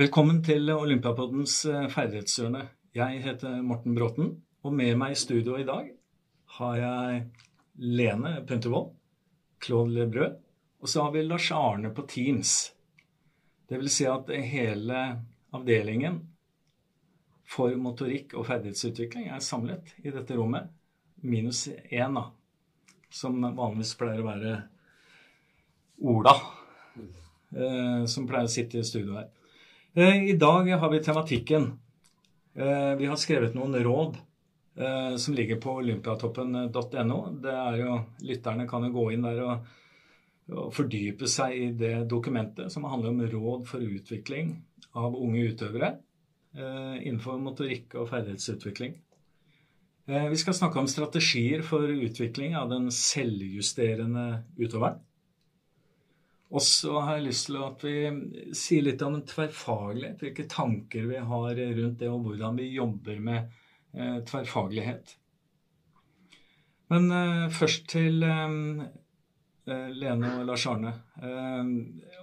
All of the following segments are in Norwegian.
Velkommen til Olympiapoddens eh, ferdighetshjørne. Jeg heter Morten Bråten, og med meg i studio i dag har jeg Lene Puntervold, Claude Lebrød, og så har vi Lars Arne på Teams. Det vil si at hele avdelingen for motorikk og ferdighetsutvikling er samlet i dette rommet, minus én, da, som vanligvis pleier å være Ola, eh, som pleier å sitte i studio her. Eh, I dag har vi tematikken. Eh, vi har skrevet noen råd eh, som ligger på olympiatoppen.no. Det er jo, Lytterne kan jo gå inn der og, og fordype seg i det dokumentet som handler om råd for utvikling av unge utøvere innenfor motorikk og ferdighetsutvikling. Vi skal snakke om strategier for utvikling av den selvjusterende utøveren. Og så har jeg lyst til at vi sier litt om tverrfaglighet. Hvilke tanker vi har rundt det, og hvordan vi jobber med eh, tverrfaglighet. Men eh, først til eh, eh Lene og Lars Arne. Eh,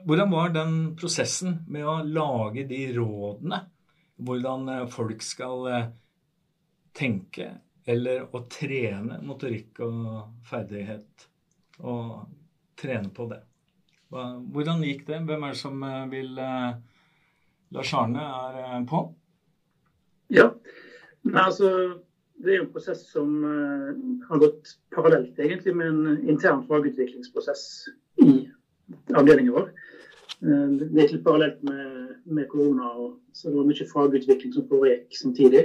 hvordan var den prosessen med å lage de rådene? Hvordan eh, folk skal tenke eller å trene motorikk og ferdighet. Og trene på det. Hvordan gikk det? Hvem er det som eh, vil eh, Lars Arne er eh, på? Ja, Nei, altså det er jo en prosess som har gått parallelt egentlig med en intern fagutviklingsprosess i avdelingen vår. Det er litt parallelt med, med, korona, så det var mye fagutvikling som foregikk samtidig.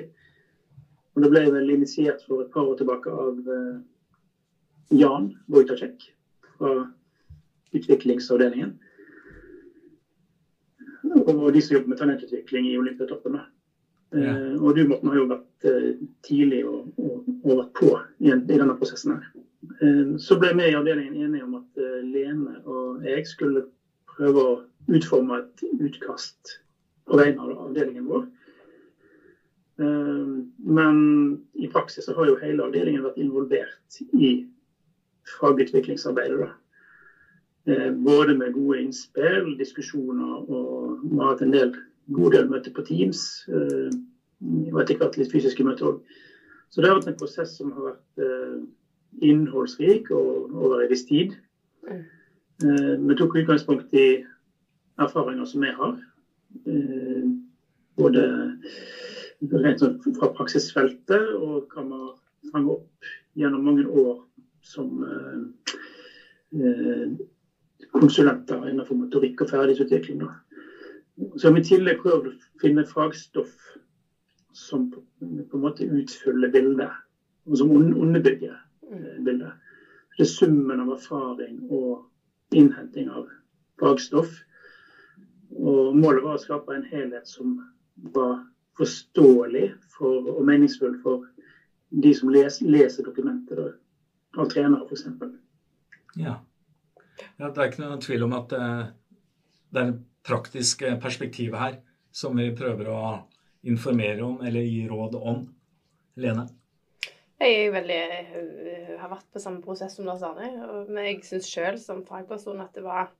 Og Det ble vel initiert for et par år tilbake av Jan Wojtacek fra utviklingsavdelingen. Og de som jobber med talentutvikling i Olympiatoppen. Ja. Uh, og du Morten, har jo vært uh, tidlig og, og, og, vært på i, i denne prosessen. her. Uh, så ble vi i avdelingen enige om at Lene og jeg skulle prøve å utforme et utkast på vegne av avdelingen vår. Men i praksis så har jo hele avdelingen vært involvert i fagutviklingsarbeidet. da. Eh, både med gode innspill, diskusjoner og vi har hatt en del, god del møter på Teams. Eh, og etter hvert litt fysiske møter òg. Så det har vært en prosess som har vært eh, innholdsrik og over en viss tid. Vi tok utgangspunkt i erfaringer som vi har. Både rent sånn fra praksisfeltet og kan man fange opp gjennom mange år som konsulenter innenfor motorikk og ferdighetsutvikling. Så har vi i tillegg prøvd å finne fagstoff som på, på en måte utfyller bildet, og som underbygger eh, bildet. Det er summen av erfaring og innhenting av fagstoff. Og målet var å skape en helhet som var forståelig for, og meningsfull for de som les, leser dokumentet, da, av trenere f.eks. Ja. Ja, det er ikke noen tvil om at eh, det er det praktiske perspektivet her som vi prøver å informere om eller gi råd om. Lene? Jeg veldig, eh, har vært på samme prosess som Lars Arne. Men jeg syns sjøl som fagperson at det var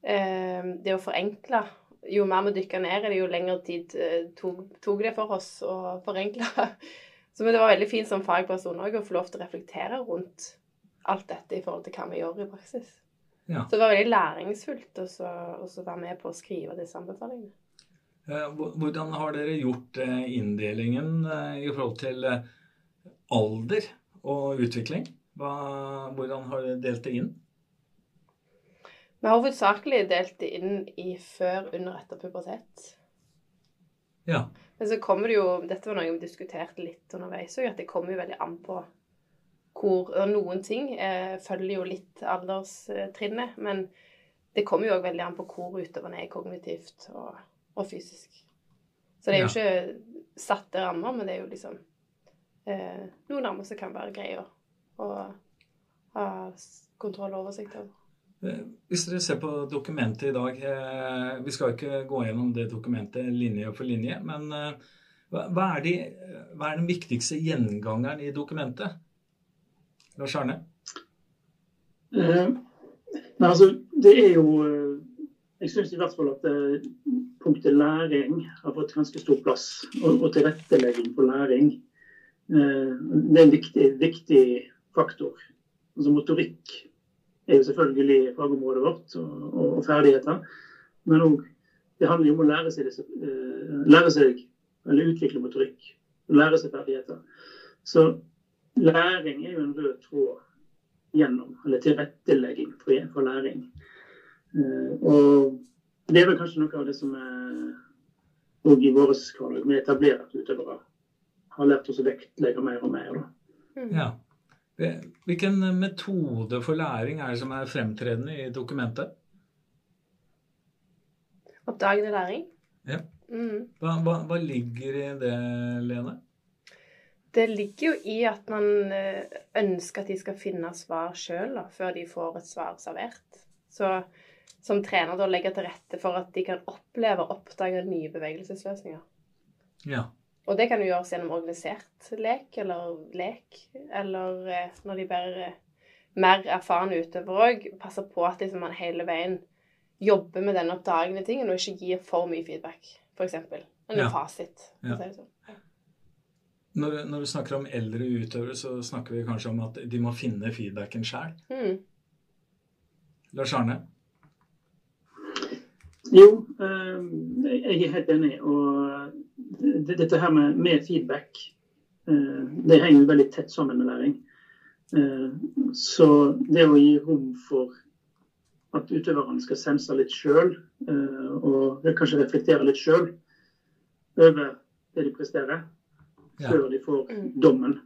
eh, det å forenkle Jo mer vi dykka ned i det, jo lengre tid tok, tok, det for oss å forenkle. Så men det var veldig fint som fagperson òg å få lov til å reflektere rundt alt dette i forhold til hva vi gjør i praksis. Ja. Så det var veldig læringsfullt å være med på å skrive disse anbefalingene. Hvordan har dere gjort eh, inndelingen eh, i forhold til eh, alder og utvikling? hvordan har dere delt det inn? Vi har hovedsakelig delt det inn i før, under, etter pubertet. Ja. Men så kommer det jo Dette var noe vi diskuterte litt underveis òg, at det kommer jo veldig an på hvor Noen ting eh, følger jo litt alderstrinnet, men det kommer jo òg veldig an på hvor utøverne er kognitivt og, og, fysisk. Så det er jo ikke satte rammer, men det er jo liksom eh, noen rammer som kan være greie å ha kontroll og oversikt over. Eh, hvis dere ser på dokumentet i dag eh, Vi skal ikke gå gjennom det dokumentet linje for linje, men eh, hva er, de, hva er den viktigste gjengangeren i dokumentet? Lars Arne? Eh, altså, det er jo eh, jeg syns i hvert fall at eh, punktet læring har fått ganske stor plass. Og, og tilrettelegging for læring. Eh, det er en viktig, viktig faktor. Altså Motorikk er jo selvfølgelig fagområdet vårt, og, og, ferdigheter. Men òg det handler jo om å lære seg, uh, lære seg eller utvikle motorikk. Lære seg ferdigheter. Så læring er jo en rød tråd gjennom, eller tilrettelegging for, for læring. Uh, og det er vel kanskje noe av det som er òg i vår hverdag med etablerte utøvere har lært oss å vektlegge mer og mer. Da. Mm. Ja. Hvilken metode for læring er det som er fremtredende i dokumentet? Oppdagende læring. Ja. Mm. Hva, hva, hva, ligger i det, Lene? Det ligger jo i at man eh, ønsker at de skal finne svar sjøl før de får et svar servert. Så som trener da legger til rette for at de kan oppleve og oppdage nye bevegelsesløsninger. Ja. Og det kan jo gjøres gjennom organisert lek eller lek, eller eh, når de blir eh, mer erfarne utøvere òg, passer på at liksom, man hele veien jobber med den oppdagende tingen, og ikke gir for mye feedback, f.eks. En ja. fasit. Ja. Sånn. Når, når, du snakker om eldre utøvere, så snakker vi kanskje om at de må finne feedbacken sjæl. Mm. Lars Arne? Jo, eh, jeg er helt enig. Og dette her med, med feedback, eh, det henger jo veldig tett sammen med læring. Eh, så det å gi rom for at utøverne skal sense litt sjøl, eh, og kanskje reflektere litt sjøl over det de presterer, ja. før de får mm. dommen.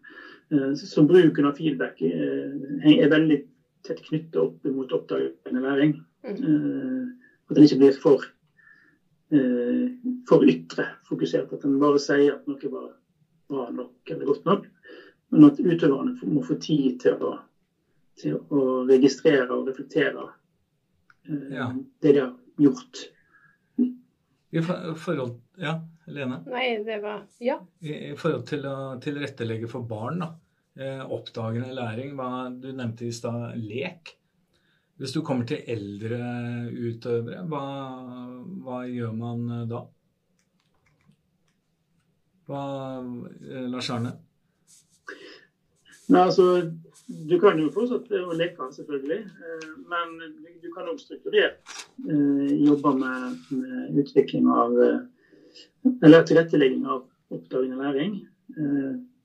Så bruken av feedback er veldig tett knyttet opp mot oppdagende læring. Mm. At den ikke blir for Eh, for ytre fokusert. At en bare sier at noe var bra nok eller godt nok. Men at utøverne må få tid til å, til å registrere og reflektere eh, ja. det de har gjort. I forhold Ja, Lene? Nei, det var Ja. I, i forhold til å tilrettelegge for barn, da. Eh, oppdagende læring. Hva du nevnte i stad, lek. Hvis du kommer til eldre utøvere, hva, hva gjør man eh, da? Hva, eh, Lars Arne? Nei, altså, Du kan jo fortsette å leke, selvfølgelig. Eh, men du kan også strukturert jobbe med, med, utvikling av Eller tilrettelegging av oppdagende læring.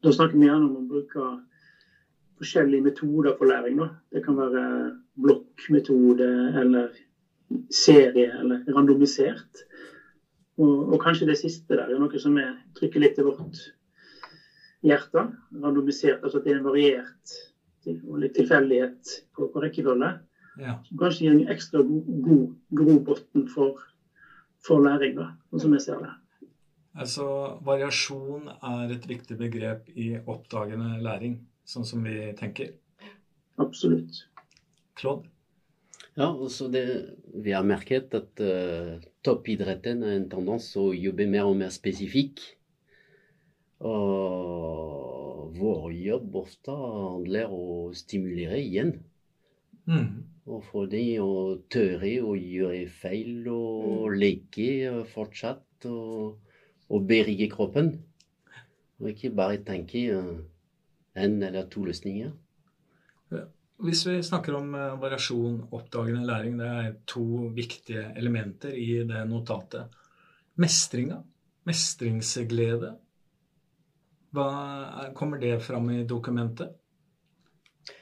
Da snakker vi gjerne om å bruke forskjellige metoder for læring. Da. Det kan være blokkmetode eller serie eller randomisert. Og, og, kanskje det siste der er noe som er trykker litt til vårt hjerte. Randomisert, altså at det er en variert og litt tilfeldighet på, på rekkefølge. Ja. Som kanskje gir en ekstra god grobunn for, for læring, da, sånn som jeg ser det. Altså, Variasjon er et viktig begrep i oppdagende læring sånn som vi tenker? Absolutt. Claude? Ja, altså det, vi har merket at uh, toppidretten er en tendens å jobbe mer og mer spesifikk. Og vår jobb ofte handler om å stimulere igjen. Mm. Og dem å tørre å gjøre feil og mm. leke fortsatt. Og, og berige kroppen. Og ikke bare tenke uh, en eller to løsninger. Hvis vi snakker om eh, variasjon, oppdagende læring, det er to viktige elementer i det notatet. Mestringa, mestringsglede, hva kommer det fram i dokumentet?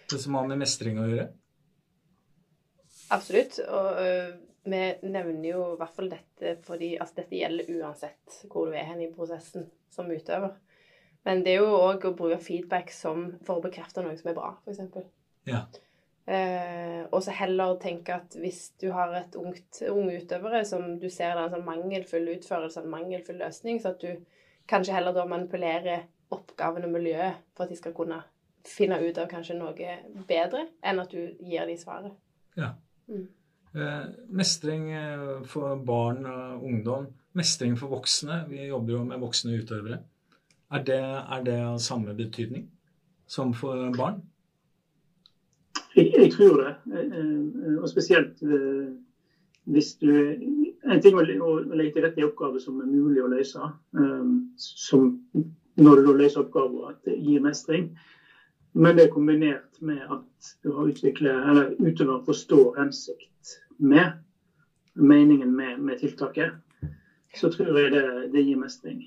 Det som har med mestring å gjøre? Absolutt. Og uh, vi nevner jo i hvert fall dette fordi altså, dette gjelder uansett hvor du er hen i prosessen som utøver. Men det er jo òg å bruke feedback som, for å bekrefte noe som er bra, f.eks. Ja. Eh, og så heller tenke at hvis du har et ungt, unge utøvere som du ser det en sånn mangelfull utførelse, en mangelfull løsning, så at du kanskje heller da manipulerer oppgaven og miljøet for at de skal kunne finne ut av kanskje noe bedre, enn at du gir dem svaret. Ja. Mm. Eh, mestring eh, for barn og ungdom. Mestring for voksne. Vi jobber jo med voksne utøvere. Er det, er det av samme betydning som for barn? Jeg, jeg tror det. Eh, og spesielt hvis du En ting å legge til rette i oppgaver som er mulig å løse. Som når du løser oppgaver, at det gir mestring. Men det er kombinert med at du har utviklet, eller utøver forstår hensikt med meningen med, med, tiltaket, så tror jeg det, det, gir mestring.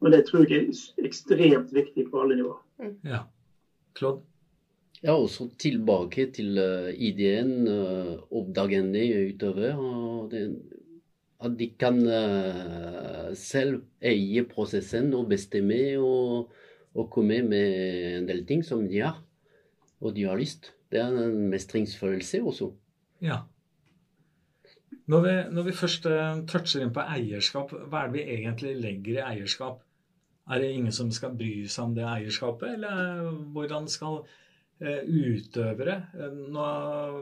Og det tror jeg er ekstremt viktig på alle nivåer. Ja. Claude? Ja, også tilbake til uh, ideen uh, oppdagende utover. Det, at de kan uh, selv eie prosessen og bestemme og, og, komme med en del ting som de har, og de har lyst. Det er en mestringsfølelse også. Ja. Når vi, når vi først toucher inn på eierskap, hva er det vi egentlig legger i eierskap? Er det ingen som skal bry seg om det eierskapet, eller hvordan skal Eh, utøvere. Eh, nå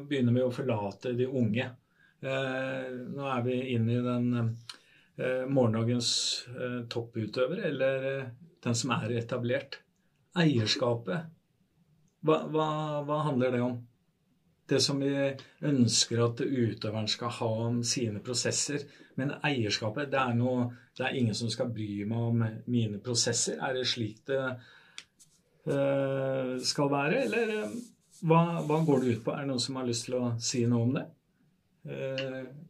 begynner vi å forlate de unge. Eh, nå er vi inne i den morgendagens topputøver, eller den som er etablert. Eierskapet, hva, hva, hva handler det om? Det som vi ønsker at utøveren skal ha om sine prosesser. Men eierskapet, det er, noe, det er ingen som skal bry meg om mine prosesser. Er det slik det øh, skal være? Eller øh, hva, hva, går det ut på? Er det noen som har lyst til å si noe om det? Klon?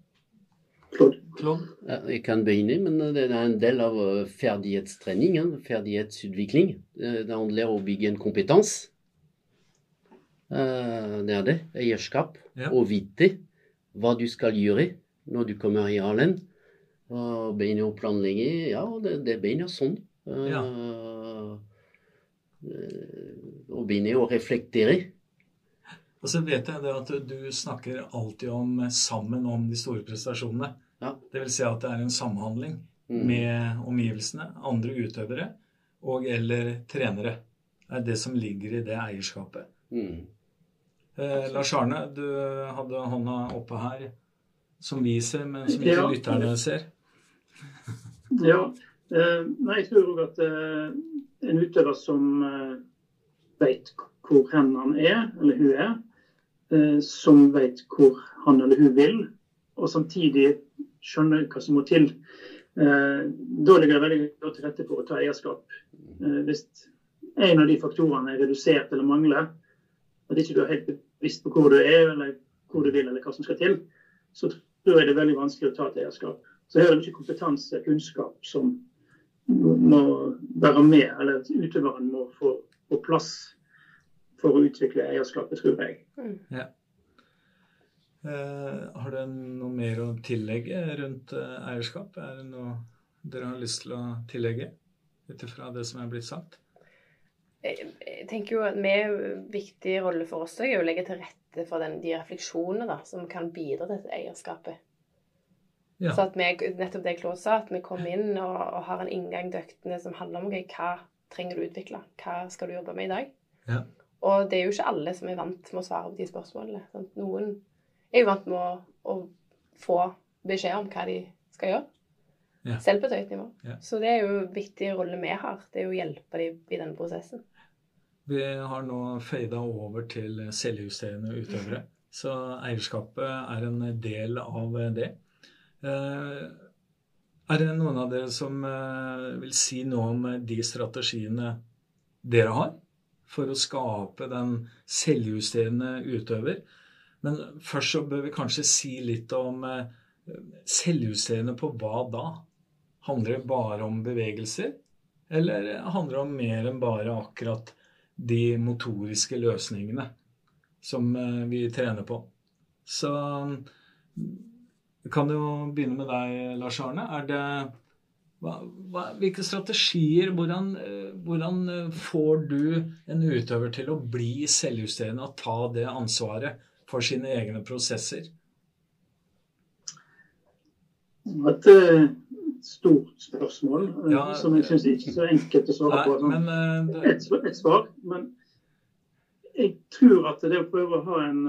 Eh, jeg kan begynne, men det er en del av ferdighetstrening. Ferdighetsutvikling. Det handler om å bygge en kompetanse. Det er det. Eierskap. Ja. Og vite hva du skal gjøre når du kommer i hallen. Begynne å planlegge. Ja, det, det begynner sånn. Ja og begynne å reflektere. Og så vet jeg det at du snakker alltid om sammen om de store prestasjonene. Ja. Det vil si at det er en samhandling mm. med omgivelsene, andre utøvere og eller trenere. Det er det som ligger i det eierskapet. Mm. Eh, Lars Arne, du hadde hånda oppe her som vi ser, men som ikke ja. lytterne ser. ja. Eh, nei, jeg tror òg at eh, en utøver som eh, vet hvor hen han er, eller hun er, eh, som vet hvor han eller hun vil, og samtidig skjønner hva som må til. Eh, da ligger det veldig godt til rette for å ta eierskap. Hvis en av de faktorene er redusert eller mangler, at ikke du er helt bevisst på hvor du er, eller hvor du vil, eller hva som skal til, så tror jeg det er veldig vanskelig å ta et eierskap. Så her er det mye kompetanse, kunnskap, som må være med, eller utøveren må få på plass for å utvikle eierskapet, tror jeg. Mm. Ja. Eh, har du noe mer å tillegge rundt eh, eierskap? Er det noe dere har lyst til å tillegge ut ifra det som er blitt sagt? Jeg, jeg tenker jo at En viktig rolle for oss er å legge til rette for den, de refleksjonene da, som kan bidra til dette eierskapet. Ja. Så at vi, nettopp det Claude sa, at vi kommer inn og, og, har en inngang til øktene som handler om okay, hva trenger du utvikle, hva skal du jobbe med i dag? Ja. Og det er jo ikke alle som er vant med å svare på de spørsmålene. Sant? Noen er jo vant med å, å, få beskjed om hva de skal gjøre. Ja. Selv på et høyt nivå. Ja. Så det er jo en viktig rolle vi har. Det er jo å hjelpe dem i denne prosessen. Vi har nå fada over til selvjusterende utøvere. Så eierskapet er en del av det. Eh, er det noen av dere som eh, vil si noe om de strategiene dere har for å skape den selvjusterende utøver? Men først så bør vi kanskje si litt om eh, selvjusterende på hva da? Handler det bare om bevegelser? Eller handler det om mer enn bare akkurat de motoriske løsningene som vi trener på? Så vi kan jo begynne med deg, Lars Arne. Er det, hva, hva, hvilke strategier hvordan, hvordan, får du en utøver til å bli selvjusterende og ta det ansvaret for sine egne prosesser? Et uh, stort spørsmål uh, ja, som jeg syns ikke er så enkelt å svare på. Men, uh, et, et, svar. Men jeg tror at det å prøve å ha en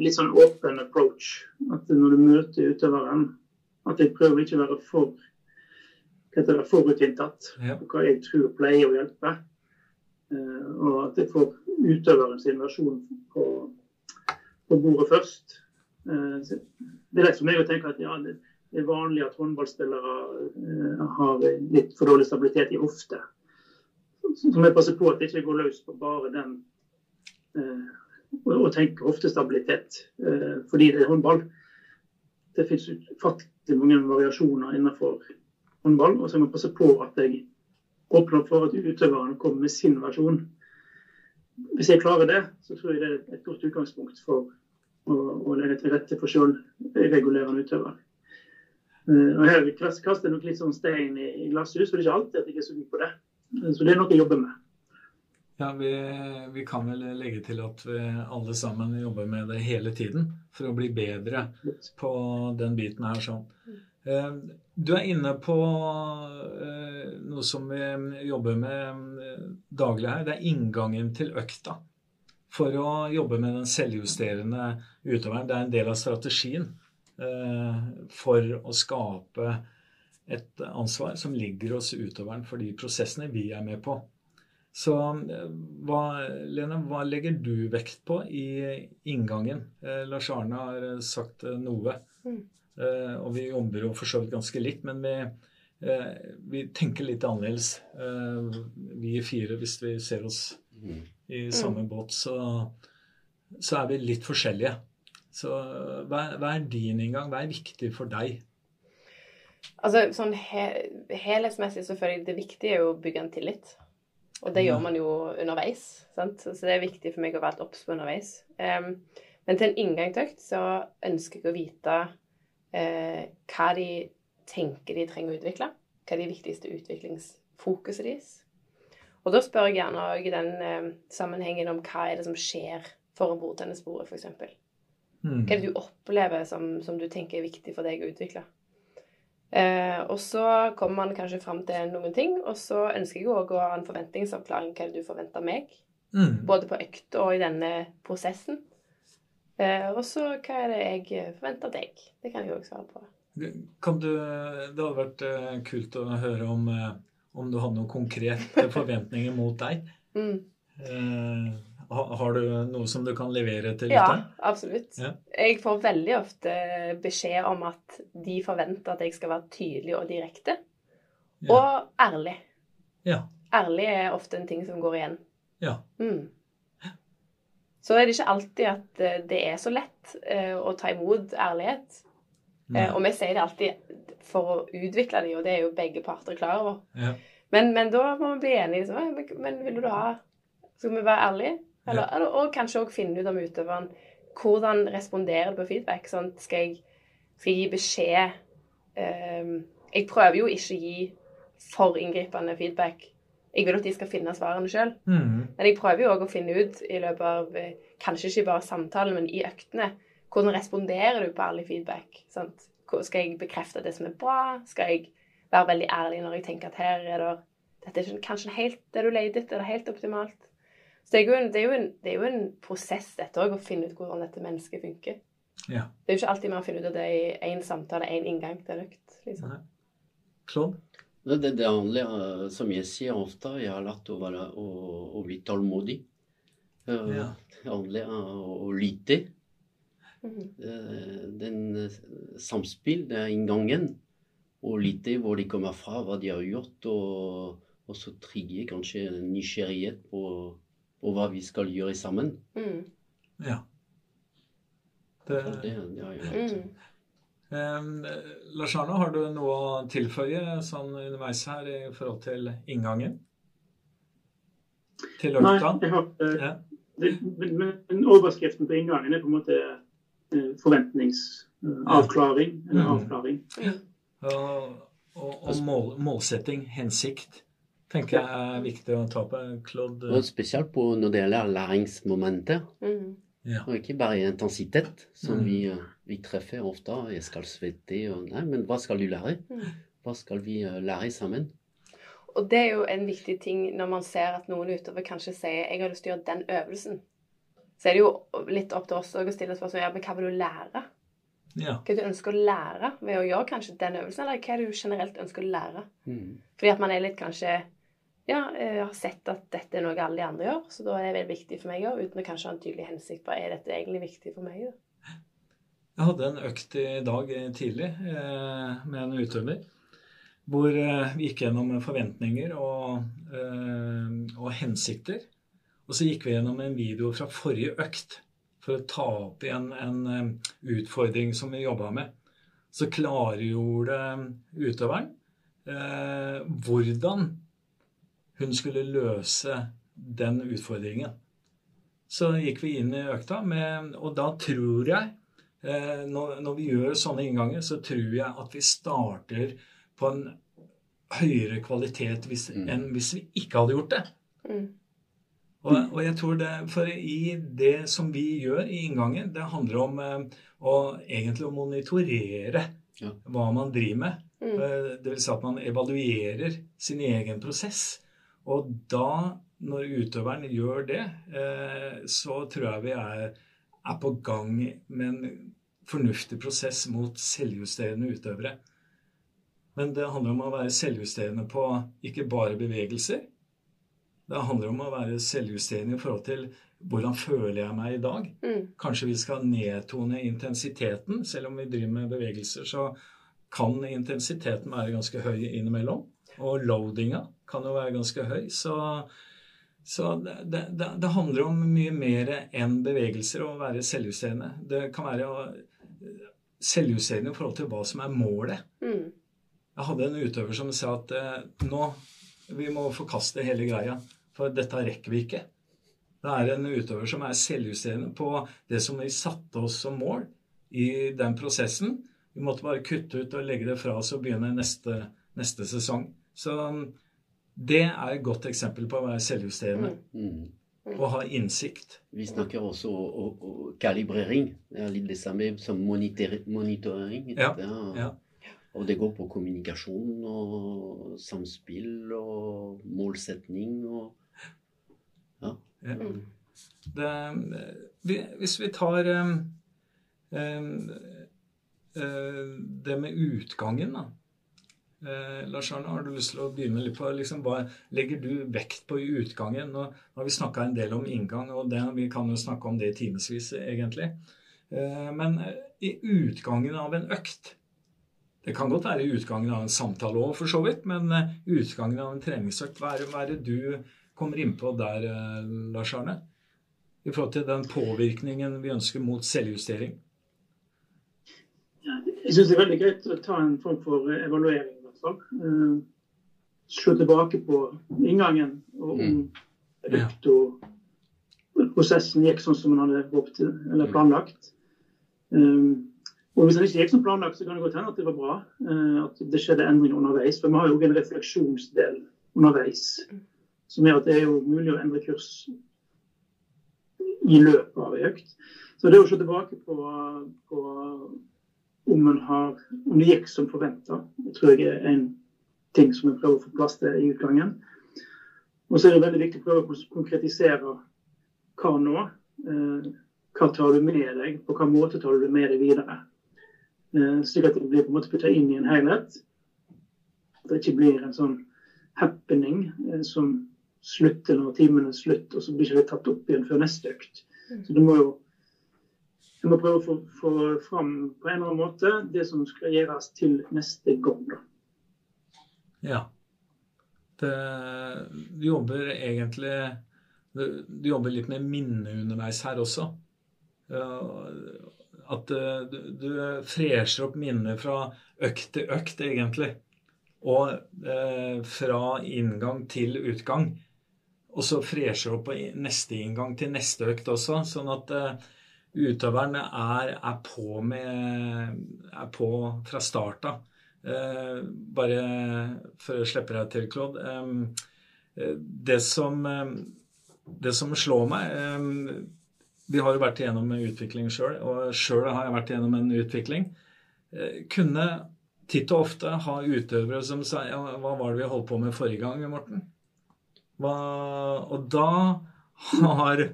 litt sånn åpen approach, at når du møter utøveren, at jeg prøver ikke å være for hva forutinntatt ja. hva jeg tror pleier å hjelpe. Og at jeg får utøveren sin versjon på, på bordet først. Uh, det er for meg å at ja, det, det er vanlig at håndballspillere uh, har litt for dårlig stabilitet i hofte. Så må jeg passe på at jeg ikke går løs på bare den og, og tenker hoftestabilitet. Fordi det er håndball. Det finnes ufattelig mange variasjoner innenfor håndball. Og så må jeg passe på at jeg åpner opp for at utøverne kommer med sin versjon. Hvis jeg klarer det, så tror jeg det er et godt utgangspunkt for å, å legge til rette for sjølregulerende utøvere. Uh, og Her kaster jeg nok litt sånn stein i, i glasshus, for det er ikke alltid at jeg er så god på det. Uh, så det er noe jeg jobber med. Ja, vi, vi, kan vel legge til at vi alle sammen jobber med det hele tiden for å bli bedre på den biten her. sånn. Uh, du er inne på noe som vi jobber med daglig her. Det er inngangen til økta for å jobbe med den selvjusterende utøveren. Det er en del av strategien eh, for å skape et ansvar som ligger hos utøveren for de prosessene vi er med på. Så eh, hva, Lene, hva legger du vekt på i inngangen? Eh, Lars Arne har sagt noe. Mm. Eh, og vi jobber jo for så vidt ganske likt, men vi, eh, vi tenker litt annerledes. Eh, vi fire, hvis vi ser oss mm i samme mm. båt, så, så, er vi litt forskjellige. Så hva, hva, er din inngang? Hva er viktig for deg? Altså, sånn he Helhetsmessig så føler jeg det viktige er jo å bygge en tillit. Og det gjør man jo underveis. Sant? Så det er viktig for meg å være litt obs på underveis. Um, men til en inngangsøkt så ønsker jeg å vite uh, hva de tenker de trenger å utvikle. Hva er de viktigste utviklingsfokuset deres. Og da spør jeg gjerne i den eh, sammenhengen om hva er det som skjer for å bore denne sporet, f.eks. Mm. Hva er det du opplever som, som, du tenker er viktig for deg å utvikle? Eh, og så kommer man kanskje fram til noen ting, og så ønsker jeg òg å ha en forventningsavklaring. Hva er det du forventer meg? Mm. Både på økta og i denne prosessen. Eh, og så hva er det jeg forventer av deg? Det kan jeg òg svare på. Kan du, det hadde vært uh, kult å høre om om du hadde noen konkrete forventninger mot deg. Mm. Eh, har du noe som du kan levere til Ja, absolutt. Ja. Jeg får veldig ofte beskjed om at de forventer at jeg skal være tydelig og direkte. Ja. Og ærlig. Ja. Ærlig er ofte en ting som går igjen. Ja. Mm. Så er det ikke alltid at eh, det er så lett eh, å ta imot ærlighet. Nei. Og vi sier det alltid for å utvikle det, og det er jo begge parter klar over. Ja. Men, men, da må vi bli enige. Så, men, men vil du ha Skal vi være ærlige? Eller, ja. og kanskje òg finne ut om utøveren hvordan responderer du på feedback. Sånn, skal, jeg, skal jeg gi beskjed um, Jeg prøver jo ikke å gi for inngripende feedback. Jeg vil at de skal finne svarene sjøl. Mm. Men jeg prøver jo òg å finne ut i løpet av kanskje ikke bare samtalen, men i øktene hvordan responderer du på ærlig feedback? Sant? Skal jeg bekrefte det som er bra? Skal jeg være veldig ærlig når jeg tenker at her er det Dette er kanskje helt det du leter etter, det er helt optimalt. Så det er jo en, det er jo en, det er jo en prosess, dette òg, å finne ut hvordan dette mennesket funker. Ja. Det er jo ikke alltid man finner ut av det i én samtale, én inngang til en økt. Liksom. Klon? Det, det, det handler, som jeg sier ofte, jeg har lært å, være, å, å bli tålmodig. Ja. Det handler om å lytte. Mm. Den eh, samspill, det er inngangen. Og lytte hvor de kommer fra, hva de har gjort. Og, og så trigge kanskje nysgjerrighet på, på, hva vi skal gjøre sammen. Mm. Ja. Det, det, det har jeg gjort. Mm. Um, Lars Arne, har du noe å tilføye sånn underveis her i forhold til inngangen? Til Nei, jeg har, uh, ja. det, men, men overskriften på inngangen er på en måte Eh, forventningsavklaring. Eller mm. avklaring. Og, og, og mål, målsetting, hensikt, tenker jeg er viktig å ta på. Claude? Og spesielt på når det gjelder læringsmomentet. Mm. Ja. Og ikke bare intensitet, som mm. vi, eh, vi, treffer ofte. Jeg skal svette og Nei, men hva skal du lære? Mm. Hva skal vi eh, lære sammen? Og det er jo en viktig ting når man ser at noen utover kanskje sier 'jeg har lyst til å gjøre den øvelsen' så er det jo litt opp til oss å stille spørsmål ja, men hva vil du lære? Ja. Hva du ønsker å lære ved å gjøre kanskje den øvelsen, eller hva du generelt ønsker å lære? Mm. Fordi at man er litt kanskje ja, jeg har sett at dette er noe alle de andre gjør, så da er det veldig viktig for meg òg, uten å kanskje ha en tydelig hensikt på er dette egentlig viktig for meg. Da? Jeg hadde en økt i dag tidlig eh, med en utøver. Hvor eh, vi gikk gjennom forventninger og, eh, og, hensikter. Og så gikk vi gjennom en video fra forrige økt for å ta opp igjen en eh, utfordring som vi jobba med. Så klargjorde utøveren eh, hvordan hun skulle løse den utfordringen. Så gikk vi inn i økta, med, og da tror jeg Eh, når, når, vi gjør sånne innganger, så tror jeg at vi starter på en høyere kvalitet hvis, mm. enn hvis vi ikke hadde gjort det. Mm. Og, og, jeg tror det, For i det som vi gjør i inngangen, det handler om eh, å egentlig å monitorere ja. hva man driver med. Mm. Eh, det vil si at man evaluerer sin egen prosess. Og da, når utøveren gjør det, eh, så tror jeg vi er, er på gang med en fornuftig prosess mot selvjusterende utøvere. Men det handler om å være selvjusterende på ikke bare bevegelser. Det handler om å være selvjusterende i forhold til hvordan føler jeg meg i dag. Mm. Kanskje vi skal nedtone intensiteten. Selv om vi driver med bevegelser, så kan intensiteten være ganske høy innimellom. Og loadinga kan jo være ganske høy. Så, så det, det, det, handler om mye mer enn bevegelser å være selvjusterende. Det kan være å selvjusterende i forhold til hva som er målet. Mm. Jeg hadde en utøver som sa at eh, nå vi må forkaste hele greia, for dette rekker vi ikke. Det er en utøver som er selvjusterende på det som vi satte oss som mål i den prosessen. Vi måtte bare kutte ut og legge det fra oss og begynne neste, neste sesong. Så det er et godt eksempel på å være selvjusterende. Mm. mm og ha innsikt. Vi snakker også om kalibrering. Det er litt det samme som monitorering. Ja, ja. Og det går på kommunikasjon og samspill og målsetning og Ja. ja. Det, hvis vi tar um, um, det med utgangen, da. Eh, Lars Arne, har du lyst til å begynne litt på liksom, Hva legger du vekt på i utgangen? Nå, har vi snakka en del om inngang, og det, vi kan jo snakke om det i timevis, egentlig. Eh, men eh, i utgangen av en økt Det kan godt være i utgangen av en samtale òg, for så vidt, men i utgangen av en treningsøkt, hva er, det du kommer innpå der, uh, Lars Arne? I forhold til den påvirkningen vi ønsker mot selvjustering? Jeg syns det er veldig greit å ta en form for evaluering. Uh, slå tilbake på inngangen og om mm. prosessen gikk sånn som man hadde håpet eller mm. planlagt. Um, og Hvis den ikke gikk som planlagt, så kan det godt hende at det var bra. Uh, at det skjedde endringer underveis. For vi har jo en refleksjonsdel underveis som gjør at det er jo mulig å endre kurs i løpet av ei økt. Så det å se tilbake på, på om, har, om det gikk som forventa. Det tror jeg er en ting som vi prøver å få plass til i utgangen. Og så er det veldig viktig å prøve å konkretisere hva nå. Eh, hva tar du med deg, på hvilken måte tar du det med deg videre. Eh, slik at det blir på en måte putta inn i en helhet. At det ikke blir en sånn happening eh, som slutter når timen er slutt, og så blir det ikke tatt opp igjen før neste økt. Så det må jo vi må prøve å få, få, fram på en eller annen måte det som skal gjøres til neste gang. Ja. Det, du jobber egentlig du, du, jobber litt med minne underveis her også. At du, du fresher opp minner fra økt til økt, egentlig. Og eh, fra inngang til utgang. Og så fresher opp på neste inngang til neste økt også. Sånn at eh, utøveren er, er, på med, er på fra start. Eh, bare før jeg slipper deg til, Claude. Eh, det, som, eh, det som slår meg eh, Vi har jo vært igjennom en utvikling sjøl, og sjøl har jeg vært igjennom en utvikling. Eh, kunne titt og ofte ha utøvere som sa ja, 'Hva var det vi holdt på med forrige gang, Morten?' Hva, og da har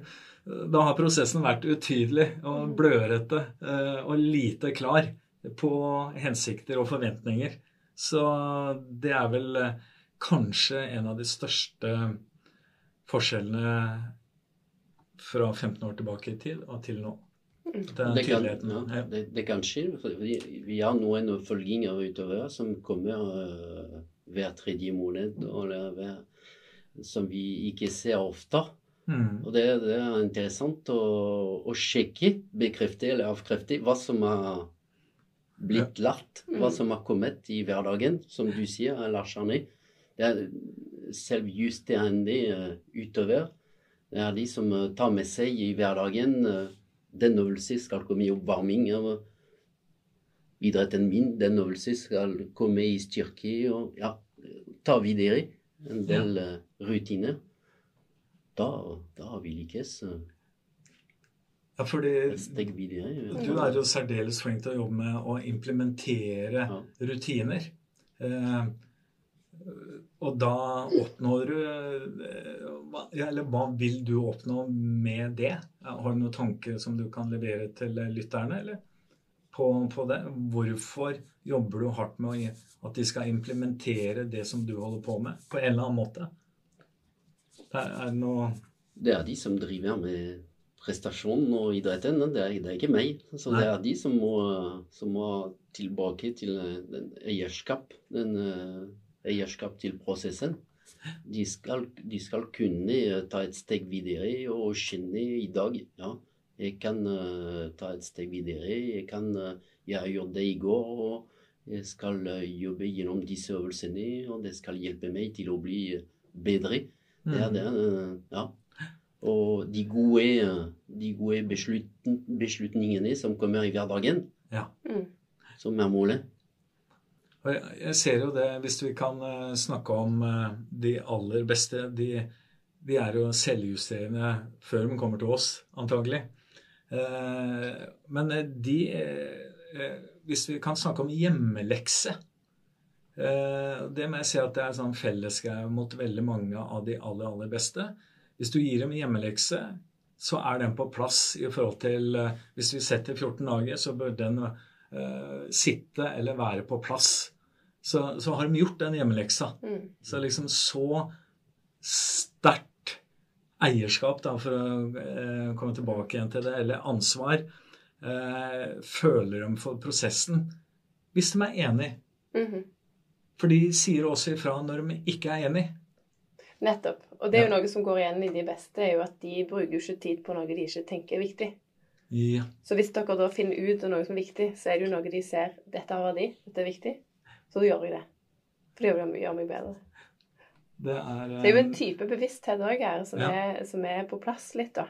da har prosessen vært utydelig og blørete eh, og lite klar på hensikter og forventninger. Så det er vel eh, kanskje en av de største forskjellene fra 15 år tilbake i tid og til nå. Mm. Det kan, ja, det, det kan skje. Vi, vi, har noen oppfølginger utover som kommer uh, hver tredje måned, eller hver, som vi ikke ser ofte. Mm. Og det, det, er interessant å, å, sjekke, bekrefte eller avkrefte hva som har blitt lært, hva som har kommet i hverdagen, som du sier, Lars Arne. Det er selvjusterende uh, utover. Det er de som uh, tar med seg i hverdagen uh, den øvelsen skal komme i oppvarming av idretten min. Den øvelsen skal komme i styrke og ja, ta videre en del rutiner. Da, da vil ikke lykkes. Ja, fordi du er jo særdeles flink til å jobbe med å implementere ja. rutiner. Eh, og da oppnår du eh, Eller hva vil du oppnå med det? Har du noen tanke som du kan levere til lytterne, eller? På, på det? Hvorfor jobber du hardt med at de skal implementere det som du holder på med, på en eller annen måte? Det er, noe Det er de som driver med prestasjonen og idretten. Det er, det er ikke meg. Så det er de som må, som må tilbake til den eierskap. den eh, eierskap til prosessen. De skal, de skal, kunne eh, ta et steg videre og kjenne i dag ja, jeg kan uh, ta et steg videre. Jeg, kan, uh, jeg har gjort det i går, og jeg skal uh, jobbe gjennom disse øvelsene. Og det skal hjelpe meg til å bli bedre. Det er mm. det. ja. Og de gode, de gode beslutningene som kommer i hverdagen, ja. Mm. som er målet. Jeg ser jo det, hvis vi kan eh, snakke om eh, de aller beste De, de er jo selvjusterende før de kommer til oss, antagelig. Eh, men de Hvis vi kan snakke om hjemmelekse Det må jeg si at det er sånn fellesgreie mot veldig mange av de aller, aller beste. Hvis du gir dem hjemmelekse, så er den på plass i forhold til Hvis vi setter 14 dager, så bør den uh, sitte eller være på plass. Så, så, har de gjort den hjemmeleksa. Mm. Så liksom så sterkt eierskap, da, for å uh, komme tilbake igjen til det, eller ansvar, uh, føler de for prosessen hvis de er enig. Mm -hmm. For de sier også ifra når de ikke er enig. Nettopp. Og det er jo ja. noe som går igjen i de beste, er jo at de bruker jo ikke tid på noe de ikke tenker er viktig. Ja. Så hvis dere da finner ut av noe som er viktig, så er det jo noe de ser dette har verdi, dette er viktig. Så da gjør jeg det. For det gjør, meg bedre. Det er, det er jo en eh, type bevissthet òg her som, ja. er, som, er, på plass litt, da.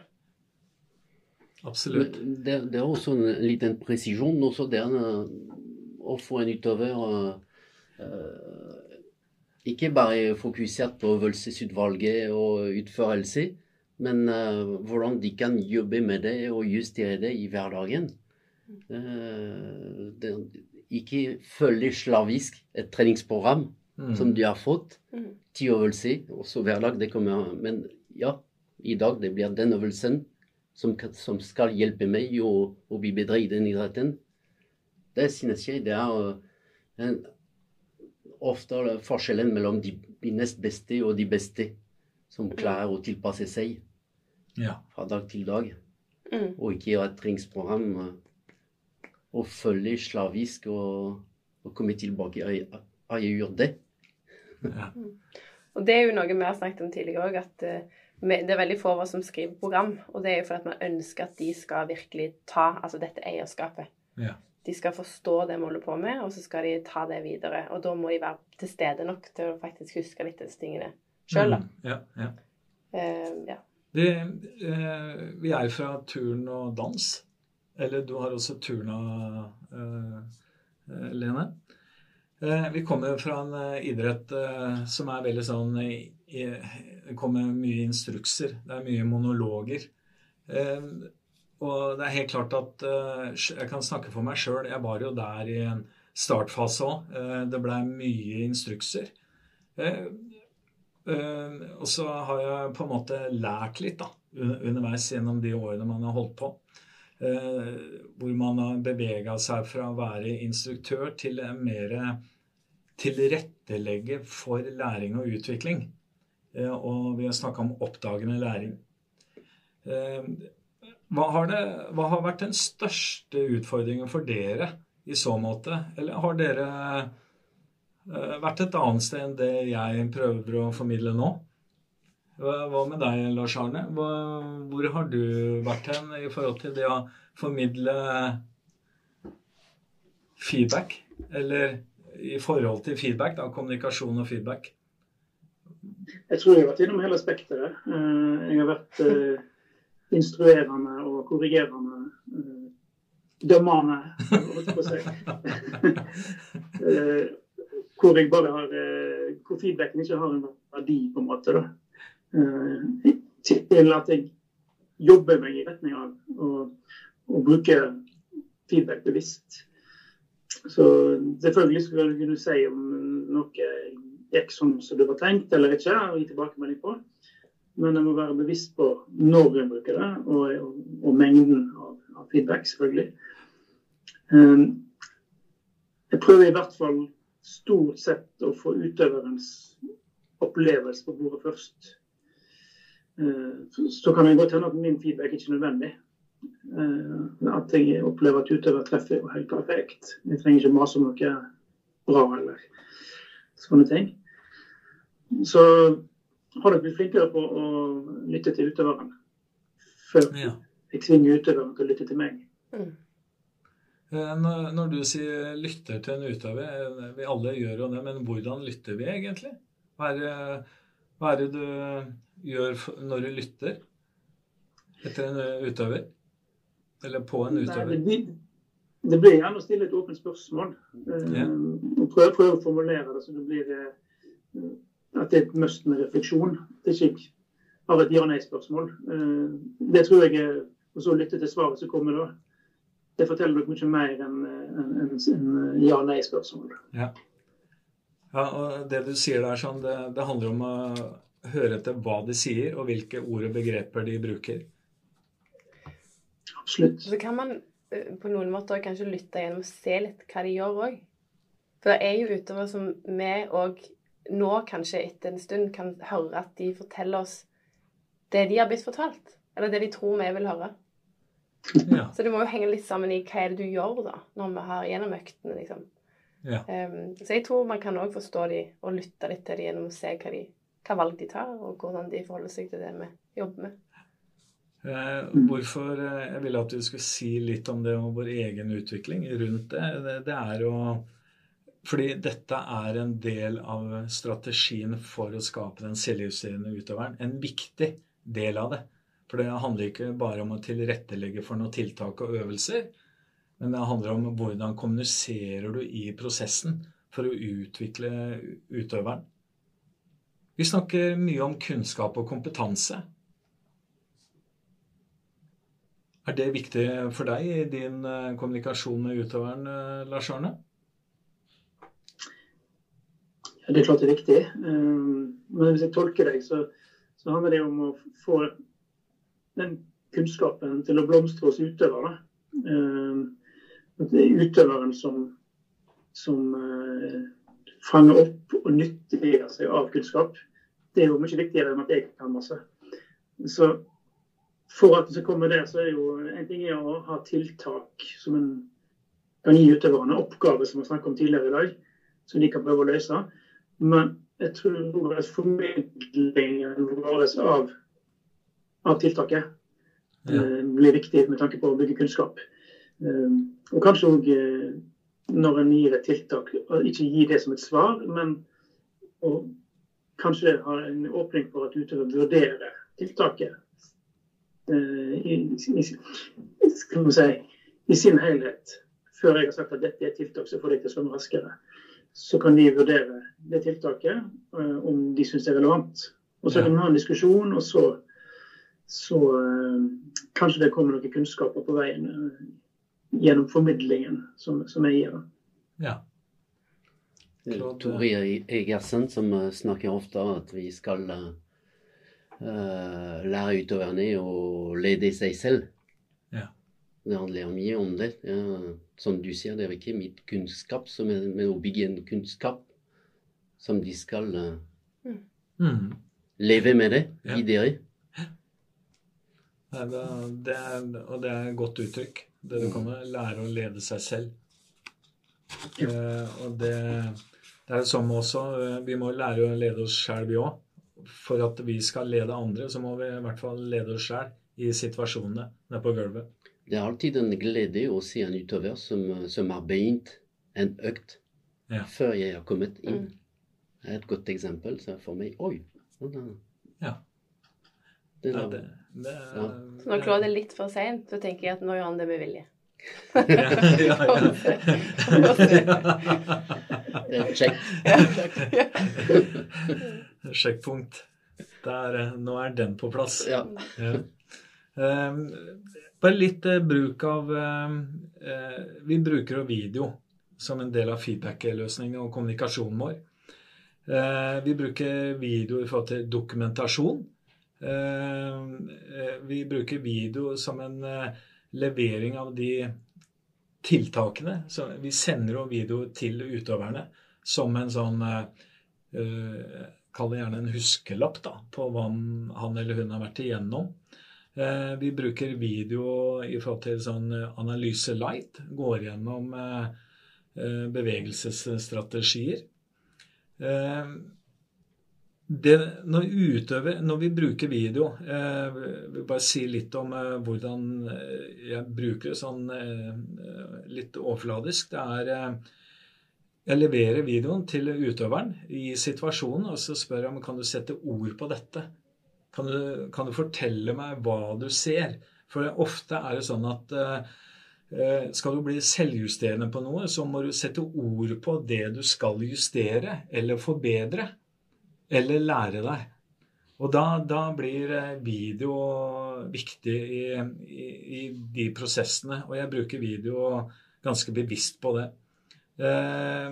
Absolutt. Det, det, er også en liten presisjon også der å få en utover uh, Ikke bare fokusert på øvelsesutvalget og utførelse, men uh, hvordan de kan jobbe med det og justere det i hverdagen. Uh, det, ikke følge slavisk et treningsprogram mm. som de har fått. Mm. Ti øvelser, også hver dag. det kommer Men ja, i dag det blir den øvelsen som, som skal hjelpe meg å, å, bli bedre i den idretten. Det synes jeg det er en, ofte forskjellen mellom de, de, nest beste og de beste som mm. klarer å tilpasse seg ja. fra dag til dag. Mm. Og ikke ha et treningsprogram å følge slavisk og, og komme tilbake. Har jeg gjort det? Ja. Og det er jo noe vi har snakket om tidligere òg, at uh, det er veldig få av oss som skriver program. Og det er jo fordi at man ønsker at de skal virkelig ta altså dette eierskapet. Ja. De skal forstå det vi holder på med, og så skal de ta det videre. Og da må de være til stede nok til å faktisk huske litt disse tingene sjøl, da. Mm, ja, ja. Uh, ja. Det, uh, vi er fra turn og dans. Eller du har også turna, uh, Lene. Uh, vi kommer fra en idrett som er veldig sånn Det kommer mye instrukser. Det er mye monologer. Og det er helt klart at Jeg kan snakke for meg sjøl. Jeg var jo der i en startfase òg. det blei mye instrukser. og så har jeg på en måte lært litt da, underveis gjennom de årene man har holdt på. Eh, hvor man har bevega seg fra å være instruktør til mer tilrettelegge for læring og utvikling. Eh, og vi har snakka om oppdagende læring. Eh, Hva har, det, hva har vært den største utfordringen for dere i så måte? Eller har dere uh, vært et annet sted enn det jeg prøver å formidle nå? Hva med deg, Lars Arne? Hvor har du vært hen i forhold til det å formidle feedback? Eller i forhold til feedback, da, kommunikasjon og feedback? Jeg tror jeg har vært innom hele spekteret. Eh, jeg har vært eh, instruerende og korrigerende. Eh, dømmende, holdt på å si. Hvor jeg bare har Hvor feedbacken ikke har en verdi, på en måte. da. Til at jeg jobber meg i retning av å, å bruke feedback bevisst. Så selvfølgelig skulle du kunne si om noe gikk sånn som det var tenkt eller ikke, og gi tilbakemelding på. Men en må være bevisst på når en bruker det, og, og, mengden av, av, feedback, selvfølgelig. Um, jeg prøver i hvert fall stort sett å få utøverens opplevelse på bordet først. Uh, så kan det godt hende at min feedback ikke er nødvendig. Uh, at jeg opplever at utøver treffer helt perfekt. Jeg trenger ikke mase om noe bra eller sånne ting så har dere blitt flinkere på å lytte til utøverne. før ja. jeg tvinger utøverne til å lytte til meg. Mm. Eh, når du sier 'lytter til en utøver', eh, vi alle gjør jo det, men hvordan lytter vi egentlig? Hva er det, hva er det du gjør når du lytter etter en utøver? Eller på en utøver? Nei, det, det blir gjerne å stille et åpent spørsmål. Ja. Prøve, prøv å formulere det så det blir at det er et must med refleksjon. Det er ikke bare et ja-nei-spørsmål. Eh, det tror jeg er Og så lytte til svaret som kommer da. Det forteller nok mye mer enn en, en ja-nei-spørsmål. Ja. ja. og det du sier der, sånn, det, det handler om å høre etter hva de sier, og hvilke ord og begreper de bruker. Absolutt. Så kan man eh, på noen måter kanskje lytte gjennom og se litt hva de gjør òg. For det er jo utover som vi òg nå kanskje etter en stund kan høre at de forteller oss det de har blitt fortalt. Eller det de tror vi vil høre. Ja. Så det må jo henge litt sammen i hva er det du gjør da, når vi har gjennom øktene, liksom. Ja. Um, så jeg tror man kan òg forstå de og lytte litt til de gjennom å se hva, de, hva valg de tar, og hvordan de forholder seg til det vi jobber med. Eh, hvorfor eh, Jeg ville at du skulle si litt om det og vår egen utvikling rundt det. Det, det er å fordi dette er en del av strategien for å skape den selvjusterende utøveren. En viktig del av det. For det handler ikke bare om å tilrettelegge for noen tiltak og øvelser. Men det handler om hvordan kommuniserer du i prosessen for å utvikle utøveren. Vi snakker mye om kunnskap og kompetanse. Er det viktig for deg i din eh, kommunikasjon med utøveren, eh, Lars Arne? Det er klart det er viktig. Eh, men hvis jeg tolker deg, så, så handler det om å få den kunnskapen til å blomstre hos utøvere. At det er utøveren som, som eh, fanger opp og nyttiggjør seg av kunnskap. Det er jo mye viktigere enn at jeg kan masse. Så for at det skal komme der, så er jo en ting er å ha tiltak som en kan gi utøverne, oppgaver som vi snakket om tidligere i dag, som de kan prøve å løse. Men jeg tror at formidlingen vår av, av tiltaket ja. eh, blir viktig med tanke på å bygge kunnskap. Eh, og kanskje òg eh, når en gir et tiltak, ikke gi det som et svar, men kanskje ha en åpning for at utøver vurderer tiltaket eh, i, i, si, i, sin helhet. Før jeg har sagt at dette er et tiltak som får deg til å svømme raskere så kan de vurdere det tiltaket, eh, om de syns det er relevant. Og så kan vi ha en diskusjon, og så, så uh, kanskje det kommer noen kunnskaper på veien uh, gjennom formidlingen som, som jeg gir. Ja. Tor Egersen som snakker ofte om at vi skal uh, lære utøverne å lede seg selv. Ja. Det handler mye om det. Ja, som du sier, det er ikke mitt kunnskap, som er, men å bygge en kunnskap som de skal uh, mm. leve med det, ja. i dere. Nei, det, er, og det er et godt uttrykk. Det du kan lære å lede seg selv. Uh, og det, det er det samme også. eh, Vi må lære å lede oss sjæl, vi òg. For at vi skal lede andre, så må vi i hvert fall lede oss sjæl i situasjonene nede på gulvet. Det er alltid en glede å se en utøver som, som har begynt en økt Ja. før jeg har kommet inn. Mm. Det er et godt eksempel så for meg. Oi! er- Ja. Det, Ja, er- det, det, Ja. Så når Claude er litt for seint, så tenker jeg at nå gjør han det med vilje. ja, ja, Sjekk. Sjekkpunkt. Der, eh, nå er den på plass. Ja. Bare litt eh, bruk av eh, eh, Vi bruker jo video som en del av feedback-løsningen og kommunikasjonen vår. Eh, vi bruker video i forhold til dokumentasjon. Eh, eh, vi bruker video som en levering av de tiltakene. Så vi sender jo video til utøverne som en sånn Kall det gjerne en huskelapp da, på hva han eller hun har vært igjennom. Eh, vi bruker video i forhold til sånn eh, analyse light. Går gjennom eh, bevegelsesstrategier. Det, når, utøver, når vi bruker video Jeg vil bare si litt om hvordan jeg bruker det sånn litt overfladisk. Det er Jeg leverer videoen til utøveren i situasjonen, og så spør jeg om kan du sette ord på dette. Kan du, kan du fortelle meg hva du ser? For ofte er det sånn at eh, eh, skal du bli selvjusterende på noe, så må du sette ord på det du skal justere eller forbedre. Eller lære deg. Og da, da blir eh, video viktig i, i, i de prosessene. Og jeg bruker video ganske bevisst på det. Eh,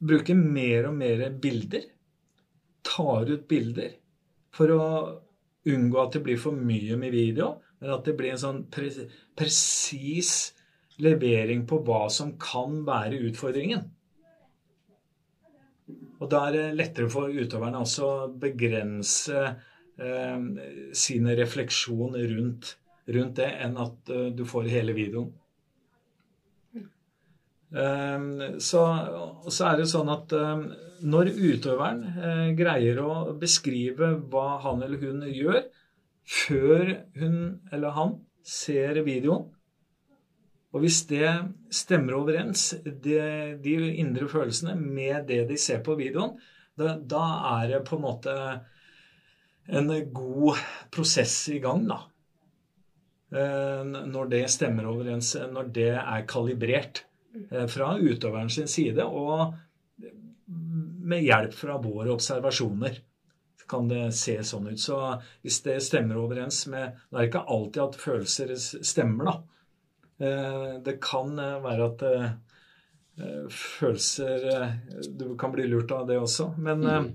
bruker mer og mer bilder. Tar ut bilder for å unngå at det blir for mye med video, men at det blir en sånn pre presis levering på hva som kan være utfordringen. Og da er det lettere for utøverne også å begrense eh, sine refleksjoner rundt, rundt det, enn at eh, du får hele videoen. Eh, så, så er det sånn at eh, når utøveren eh, greier å beskrive hva han eller hun gjør, før hun eller han ser videoen, og hvis det stemmer overens, det, de indre følelsene, med det de ser på videoen, da, da er det på en måte en god prosess i gang, da. Eh, Når det stemmer overens, når det er kalibrert fra utøveren sin side, og med hjelp fra våre observasjoner kan det se sånn ut. Så hvis det stemmer overens med Det er ikke alltid at følelser stemmer, da. Eh, Det kan eh, være at eh, følelser Du kan bli lurt av det også. Men Mm.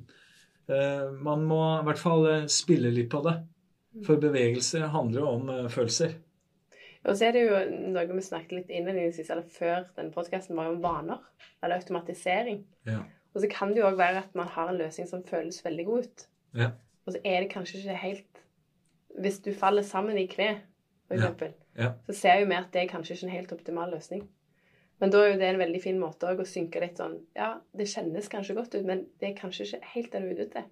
eh, man må i hvert fall spille litt på det. For bevegelser handler jo om eh, følelser. Og så er det jo noe vi snakket litt innledningsvis, eller før denne podkasten, var jo om vaner. Eller automatisering. Ja. Og så kan det jo òg være at man har en løsning som føles veldig god ut. Ja. Og så er det kanskje ikke helt Hvis du faller sammen i kne, for eksempel, Ja. så ser vi at det er kanskje ikke en helt optimal løsning. Men da er jo det en veldig fin måte å synke litt sånn Ja, det kjennes kanskje godt ut, men det er kanskje ikke helt det du er ute etter.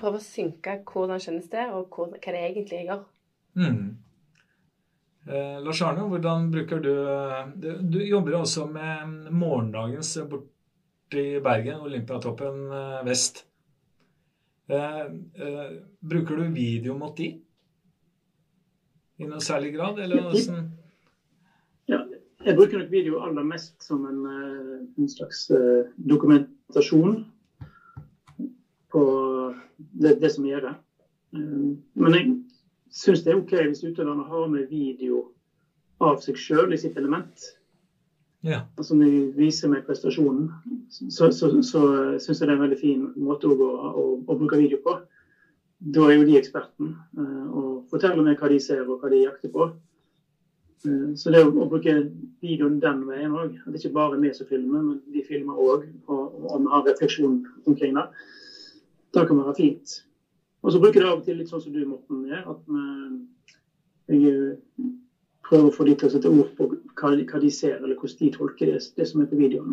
Prøv å synke hvordan kjennes det, og hva det egentlig jeg gjør. Mm. Eh, Lars Arne, hvordan bruker du Du, du jobber jo også med morgendagens borti Bergen, Olympiatoppen eh, vest. Eh, eh, bruker du video mot de? I noe særlig grad, eller åssen? Ja, jeg bruker nok video aller mest som en, eh, en slags eh, dokumentasjon på det, det som gjør det. Eh, Men jeg syns det er OK hvis utøverne har med video av seg sjøl i sitt element. Ja. Altså når de viser med prestasjonen, så, så, så syns jeg det er en veldig fin måte å, å, å, bruke video på. Da er jo de eksperten eh, og forteller meg hva de ser og hva de jakter på. Eh, Så det å, å bruke videoen den veien òg, at det ikke bare er vi som filmer, men de filmer òg, og, og vi har refleksjon omkring det, det kan være fint. Og så bruker jeg av og til litt sånn som du, Morten, gjør. At jeg prøver å få de til å sette ord på hva, de ser, eller hvordan de tolker det, det som er på videoen.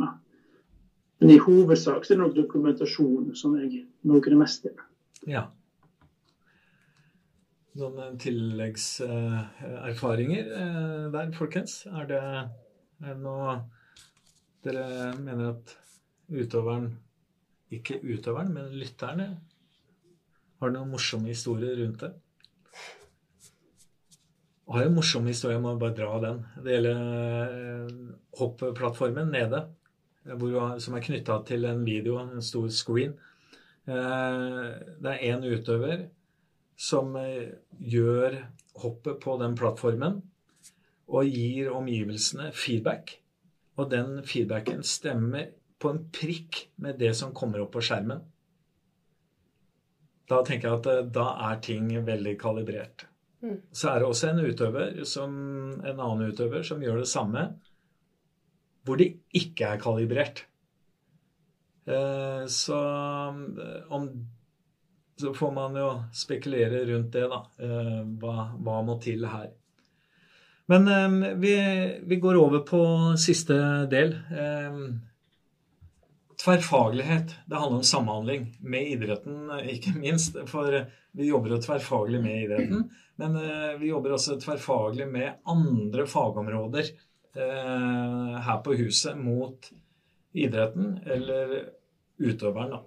Men i hovedsak så er det nok dokumentasjon som jeg bruker det mest til. Ja. Noen eh, tilleggserfaringer eh, der, folkens? Er det, er det noe dere mener at utøveren Ikke utøveren, men lytterne har du noen morsomme historier rundt det? Jeg har en morsom historie, jeg må bare dra den. Det gjelder eh, nede, hvor, som er knytta til en video, en stor screen. Det er én utøver som eh, gjør hoppet på den plattformen og gir omgivelsene feedback. Og den feedbacken stemmer på en prikk med det som kommer opp på skjermen. Da tenker jeg at eh, da er ting veldig kalibrert. Mm. Så er det også en utøver, som, en annen utøver som gjør det samme, hvor det ikke er kalibrert. Eh, så om så får man jo spekulere rundt det, da. Eh, hva, hva må til her? Men eh, vi, vi, går over på siste del. Eh, tverrfaglighet. Det handler om samhandling med idretten, ikke minst. For vi jobber jo tverrfaglig med idretten. Men vi jobber også tverrfaglig med andre fagområder her på huset mot idretten eller utøveren, da.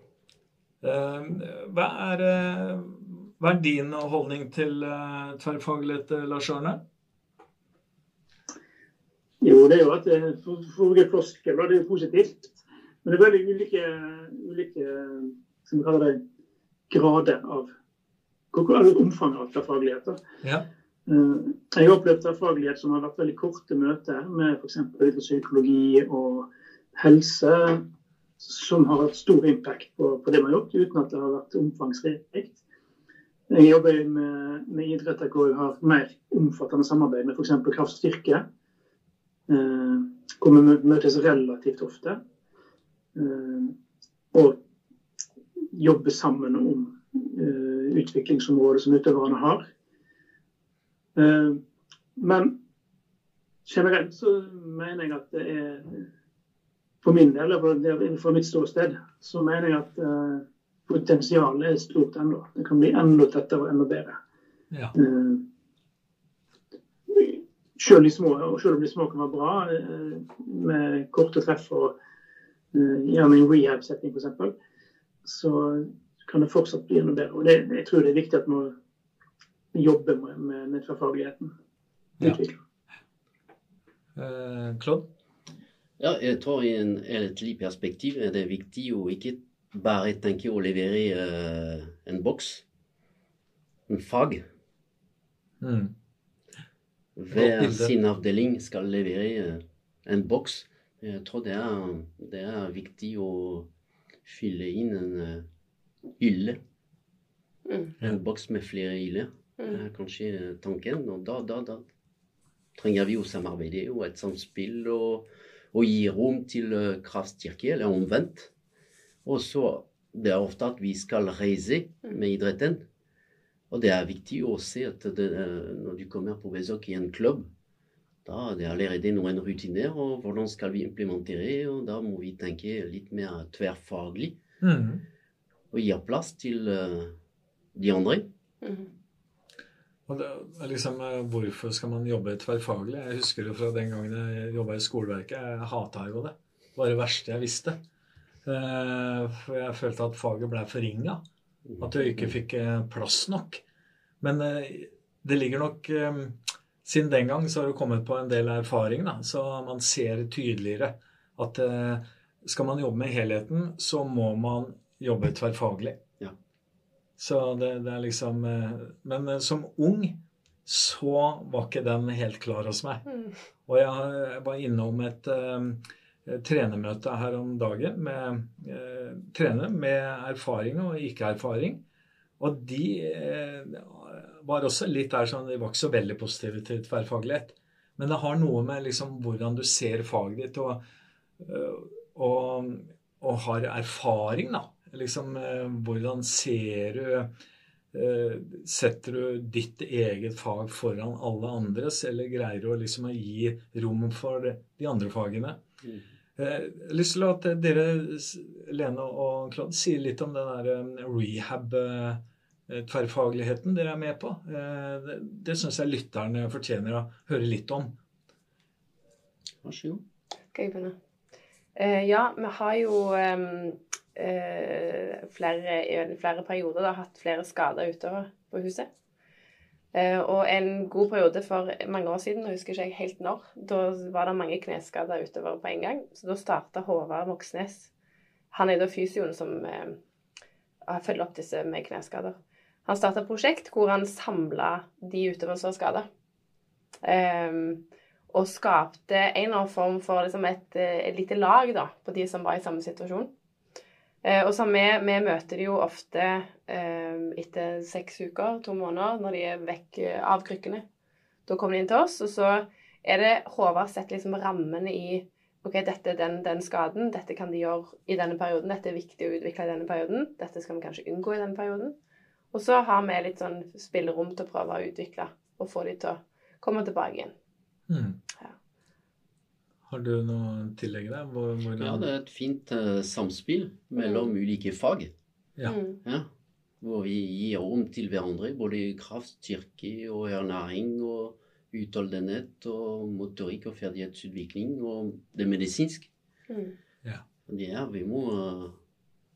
Eh, hva er, eh, hva er din holdning til eh, tverrfaglighet, Lars Arne? Jo, det er jo at for å bruke floskler, det er positivt. Men det er veldig ulike, ulike som vi kaller det, grader av omfanget av tverrfaglighet. Ja. Jeg har opplevd tverrfaglighet som har vært veldig korte møter med f.eks. psykologi og helse som har hatt stor impact på, på, det man har gjort, uten at det har vært omfangsrikt. Jeg jobber med, med idretter hvor jeg har mer omfattende samarbeid med f.eks. kraftstyrke. Eh, hvor vi møtes relativt ofte. Eh, og jobber sammen om eh, utviklingsområdet som utøverne har. Eh, men generelt så mener jeg at det er for min del, eller fra mitt ståsted, så mener jeg at potensialet er stort ennå. Det kan bli enda tettere og enda bedre. Ja. Selv, små, selv om de små kan være bra, med korte treff og gjerne en rehab-setning f.eks., så kan det fortsatt bli enda bedre. Og det, jeg tror det er viktig at man jobber med, med, med tverrfagligheten. Ja. Claude? Ja, jeg tror i en helhetlig perspektiv er det viktig å ikke bare tenke å levere uh, en boks, en fag. Mm. Hver sin avdeling skal levere uh, en boks. Jeg tror det er, det er, viktig å fylle inn en uh, hylle. Mm. En boks med flere hyller. Det er mm. kanskje tanken. Og da, da, da trenger vi å samarbeide og et samspill. og og gi rom til kraftkirke, kraftstyrke, eller omvendt. Og så det er ofte at vi skal reise med idretten. Og det er viktig å se at det, eh, når du kommer på besøk i en klubb, da det er allerede noen rutiner, og hvordan skal vi implementere? Og da må vi tenke litt mer tverrfaglig. Mm. Og gi plass til uh, de andre. Mm. Og det, liksom, eh, Hvorfor skal man jobbe tverrfaglig? Jeg husker det fra den gangen jeg jobba i skoleverket. Jeg hata jo det. Det var det verste jeg visste. Eh, for jeg følte at faget ble forringa. At jeg ikke fikk eh, plass nok. Men det ligger nok Siden den gang så har du kommet på en del erfaring, da, så man ser tydeligere at skal man jobbe med helheten, så må man jobbe tverrfaglig. Så det, det, er liksom eh, Men eh, som ung så var ikke den helt klar hos meg. Mm. Og jeg var innom et trenermøte her om dagen med trenere med erfaring og ikke-erfaring. Og de uh, var også litt der sånn De var ikke så veldig positive til tverrfaglighet. Men det har noe med liksom hvordan du ser faget ditt og, og, og har erfaring, da. Liksom, eh, hvordan ser du Eh, setter du ditt eget fag foran alle andres, eller greier du liksom å gi rom for de andre fagene? Mm. Jeg har lyst til at dere, Lene og Claude, sier litt om den der rehab tverrfagligheten dere er med på. Det, det syns jeg lytterne fortjener å høre litt om. Vær så god. Skal jeg begynne? Uh, ja, vi har jo um, uh, flere, i flere perioder da, hatt flere skader utover på huset. Uh, og en god periode for mange år siden, jeg husker ikke jeg helt når, da var det mange kneskader utover på en gang. Så da starta Håvard Moxnes. Han er da fysioen som følger opp disse med kneskader. Han starta et prosjekt hvor han samla de utøverne som var skada. Um, og skapte en eller annen form for liksom et, eh, et, lite lag da, på de som var i samme situasjon. Eh, og så vi, vi, møter de jo ofte eh, etter seks uker, to måneder, når de er vekk eh, av krykkene. Da kommer de inn til oss, og så er det Håvard setter liksom rammene i OK, dette er den, den, skaden, dette kan de gjøre i denne perioden, dette er viktig å utvikle i denne perioden, dette skal vi kanskje unngå i denne perioden. Og så har vi litt sånn spillerom til å prøve å utvikle og få de til å komme tilbake inn. Mm. Ja. Har du noe tillegg der? Hvordan... Ja, det er et fint uh, samspill mellom mm. ulike fag. Ja. Mm. ja. Hvor vi gir rom til hverandre, både kraft, kirke og ernæring og utholdenhet og motorikk og ferdighetsutvikling og det medisinske. Mm. Ja. Det er, vi, må, uh,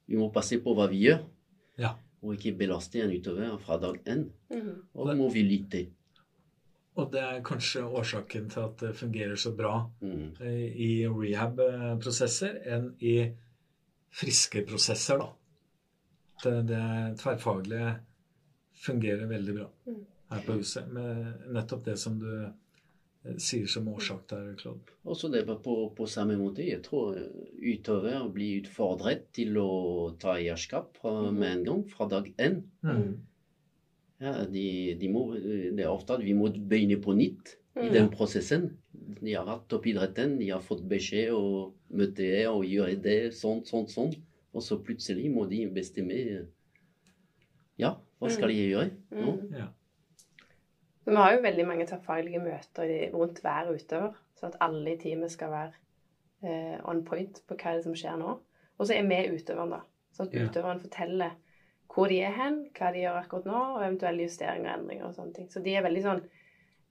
vi må passe på hva vi gjør. Og ikke belaste en utøver fra dag én. Mm. Og det, må vi lytte. Og det er kanskje årsaken til at det fungerer så bra mm. i rehab-prosesser enn i friske prosesser, da. Det, det tverrfaglige fungerer veldig bra mm. her på huset. Med nettopp det som du sier som årsak der, Claude. Også det på, på samme måte. Jeg tror utøver blir utfordret til å ta eierskap mm. med en gang, fra dag én. Mm. Ja, de, de må, det er ofte at vi må begynne på nytt i den prosessen. De har vært toppidretten, de har fått beskjed og møte og gjøre det sånn, sånn, sånn. Og så plutselig må de bestemme Ja, hva skal de gjøre? Mm. Mm. Ja. Vi har jo veldig mange tverrfaglige møter rundt hver utøver, så at alle i teamet skal være eh, on point på hva som skjer nå. Og så er vi utøveren, da. Så at utøveren forteller hvor de er hen, hva de gjør akkurat nå, og eventuelle justeringer og endringer og sånne ting. Så de er veldig sånn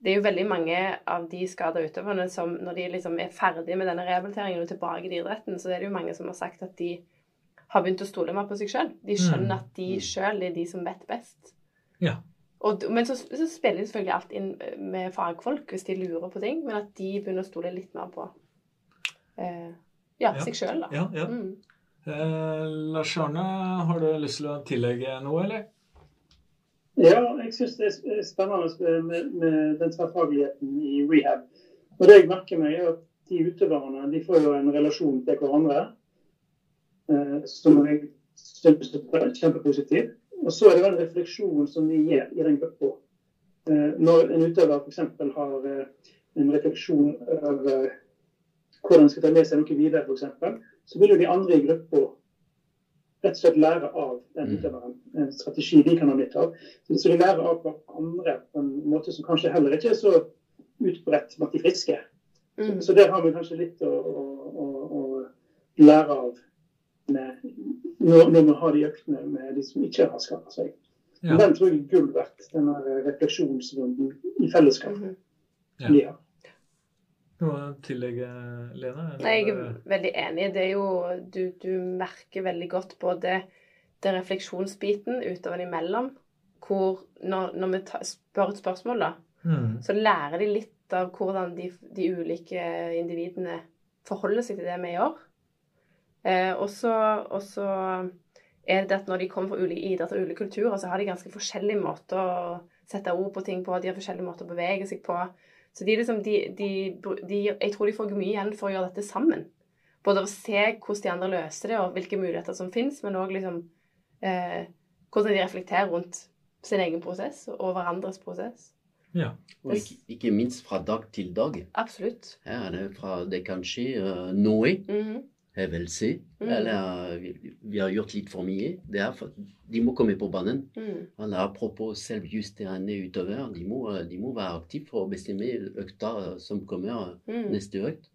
Det er jo veldig mange av de skada utøverne som når de liksom er ferdige med denne rehabiliteringen og tilbake til idretten, så er det jo mange som har sagt at de har begynt å stole mer på seg sjøl. De skjønner mm. at de sjøl er de som vet best. Ja. Og, men så, så, spiller de selvfølgelig alt inn med fagfolk hvis de lurer på ting, men at de begynner å stole litt mer på eh, ja, ja, seg sjøl, da. Ja, ja. Mm. Eh, Lars Arne, har du lyst til å tillegge noe, eller? Ja, jeg syns det er spennende med, med den tverrfagligheten i rehab. Og det jeg merker meg, er at de utøverne de får jo en relasjon til hverandre eh, som jeg syns er kjempepositiv. Og så er det en refleksjon som vi gir i den gruppa. Eh, når en utøver f.eks. har eh, en refleksjon over hvordan skal ta med seg noe videre, f.eks., så vil jo de andre i gruppa rett og slett lære av den mm. utøveren. En strategi de kan ha nytte av. Så de lærer av hverandre på en måte som kanskje heller ikke er så utbredt blant de friske. Mm. Så der har vi kanskje litt å, å, å lære av med, når, når, vi har de øktene med de som ikke har skada seg. Ja. Den tror jeg er gull verdt, denne refleksjonsrunden i fellesskap. Mm -hmm. ja. Noe å tillegge, Lene? Nei, jeg er veldig enig. Det er jo Du, du merker veldig godt både den refleksjonsbiten utover imellom, hvor når, når vi ta, spør et spørsmål, da, mm. så lærer de litt av hvordan de, de, ulike individene forholder seg til det vi gjør. Eh, og så er det at når de kommer fra ulike idretter og ulike kulturer, så har de ganske forskjellige måter å sette ord på ting på. De har forskjellige måter å bevege seg på. Så de liksom, de, de, de, jeg tror de får mye igjen for å gjøre dette sammen. Både å se hvordan de andre løser det, og hvilke muligheter som finnes, men òg liksom eh, hvordan de reflekterer rundt sin egen prosess og hverandres prosess. Ja. Og ikke, ikke, minst fra dag til dag. Absolutt. Ja, det, fra, det kan skje uh, noe. Mm -hmm. Jeg vil si. Mm. Eller vi, har gjort litt for mye. For, de må komme på banen. Mm. Eller apropos selvjusterende utøvere, de de må være aktive for å bestemme økta som kommer mm. neste økt.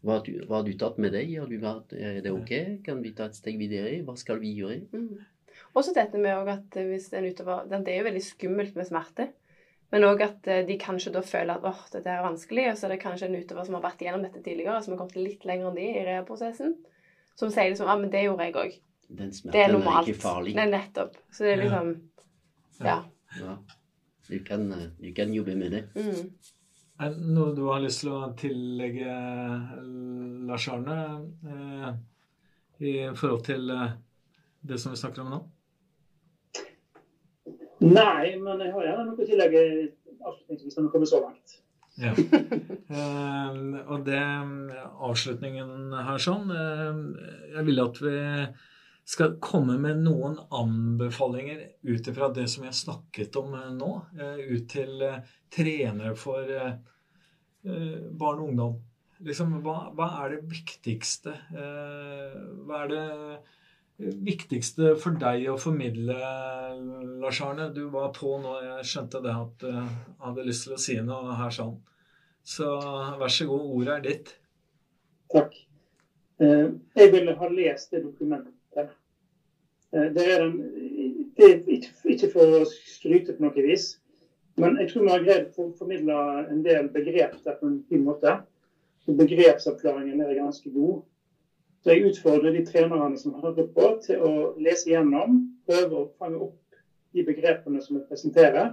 Hva har, du, hva har du tatt med deg? Du vært, er det ok? Kan vi ta et steg videre? Hva skal vi gjøre? Mm. Også dette med at hvis en utøver Det er jo veldig skummelt med smerte. Men òg at eh, de kanskje da føler at åh, dette er vanskelig, og så er det kanskje en utøver som har vært igjennom dette tidligere, som har kommet litt lenger enn de i reprosessen, som sier liksom ja, men det gjorde jeg òg. Den smerten er, er, ikke farlig. Nei, nettopp. Så det er liksom Ja. ja. Du, kan, eh, du, kan, jobbe med det. Mm. Er det noe du har lyst til å tillegge, Lars Arne, eh, i forhold til eh, det som vi snakker om nå? Nei, men jeg har gjerne noe å tillegge avslutningsvis når vi kommer så langt. Ja. eh, og det avslutningen her sånn eh, Jeg vil at vi skal komme med noen anbefalinger ut ifra det som jeg snakket om eh, nå, eh, ut til eh, trenere for eh, barn og ungdom. Liksom, hva, hva, er det viktigste? hva er det viktigste for deg å formidle, Lars Arne? Du var på nå, jeg skjønte det at du uh, hadde lyst til å si noe her sånn. Så vær så god, ordet er ditt. Takk. Uh, jeg ville ha lest det dokumentet. Uh, det er, en, det er ikke, for å skryte på noe vis, men jeg tror vi har greid å formidle en del begrep på en fin måte. Begrepsavklaringen er ganske god. Så jeg utfordrer de trenerne som hører på, til å lese gjennom, prøve å fange opp de begrepene som jeg presenterer,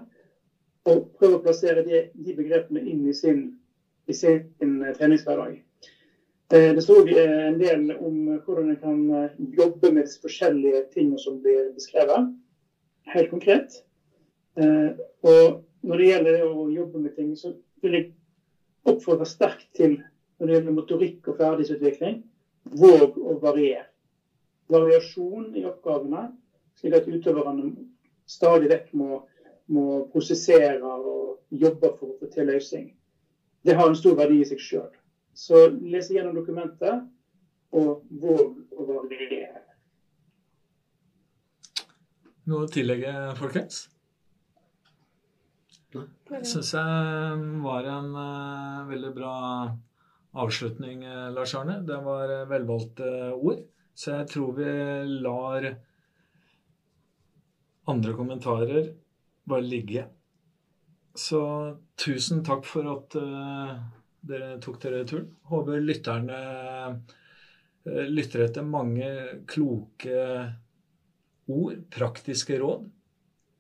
og prøve å plassere de, de begrepene inn i sin, i sin uh, treningshverdag. Uh, det står uh, en del om hvordan en kan jobbe med disse forskjellige tingene som blir beskrevet, helt konkret. og når det gjelder å jobbe med ting, så vil jeg oppfordre sterkt til når det gjelder motorikk og ferdighetsutvikling, Våg å variere. Variasjon i oppgavene, slik at utøverne stadig vekk må, må prosessere og jobbe for å få til løsning. Det har en stor verdi i seg sjøl. Så les gjennom dokumentet, og våg å variere. Noe å tillegge, folkens? Det syns jeg var en uh, veldig bra avslutning, eh, Lars Arne. Det var eh, velvalgte ord. Så jeg tror vi lar andre kommentarer bare ligge. Så tusen takk for at uh, dere tok dere turen. Håper lytterne uh, lytter etter mange kloke ord, praktiske råd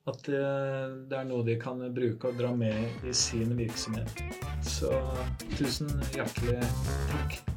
at det er noe de kan bruke og dra med i sin virksomhet. Så tusen hjertelig takk.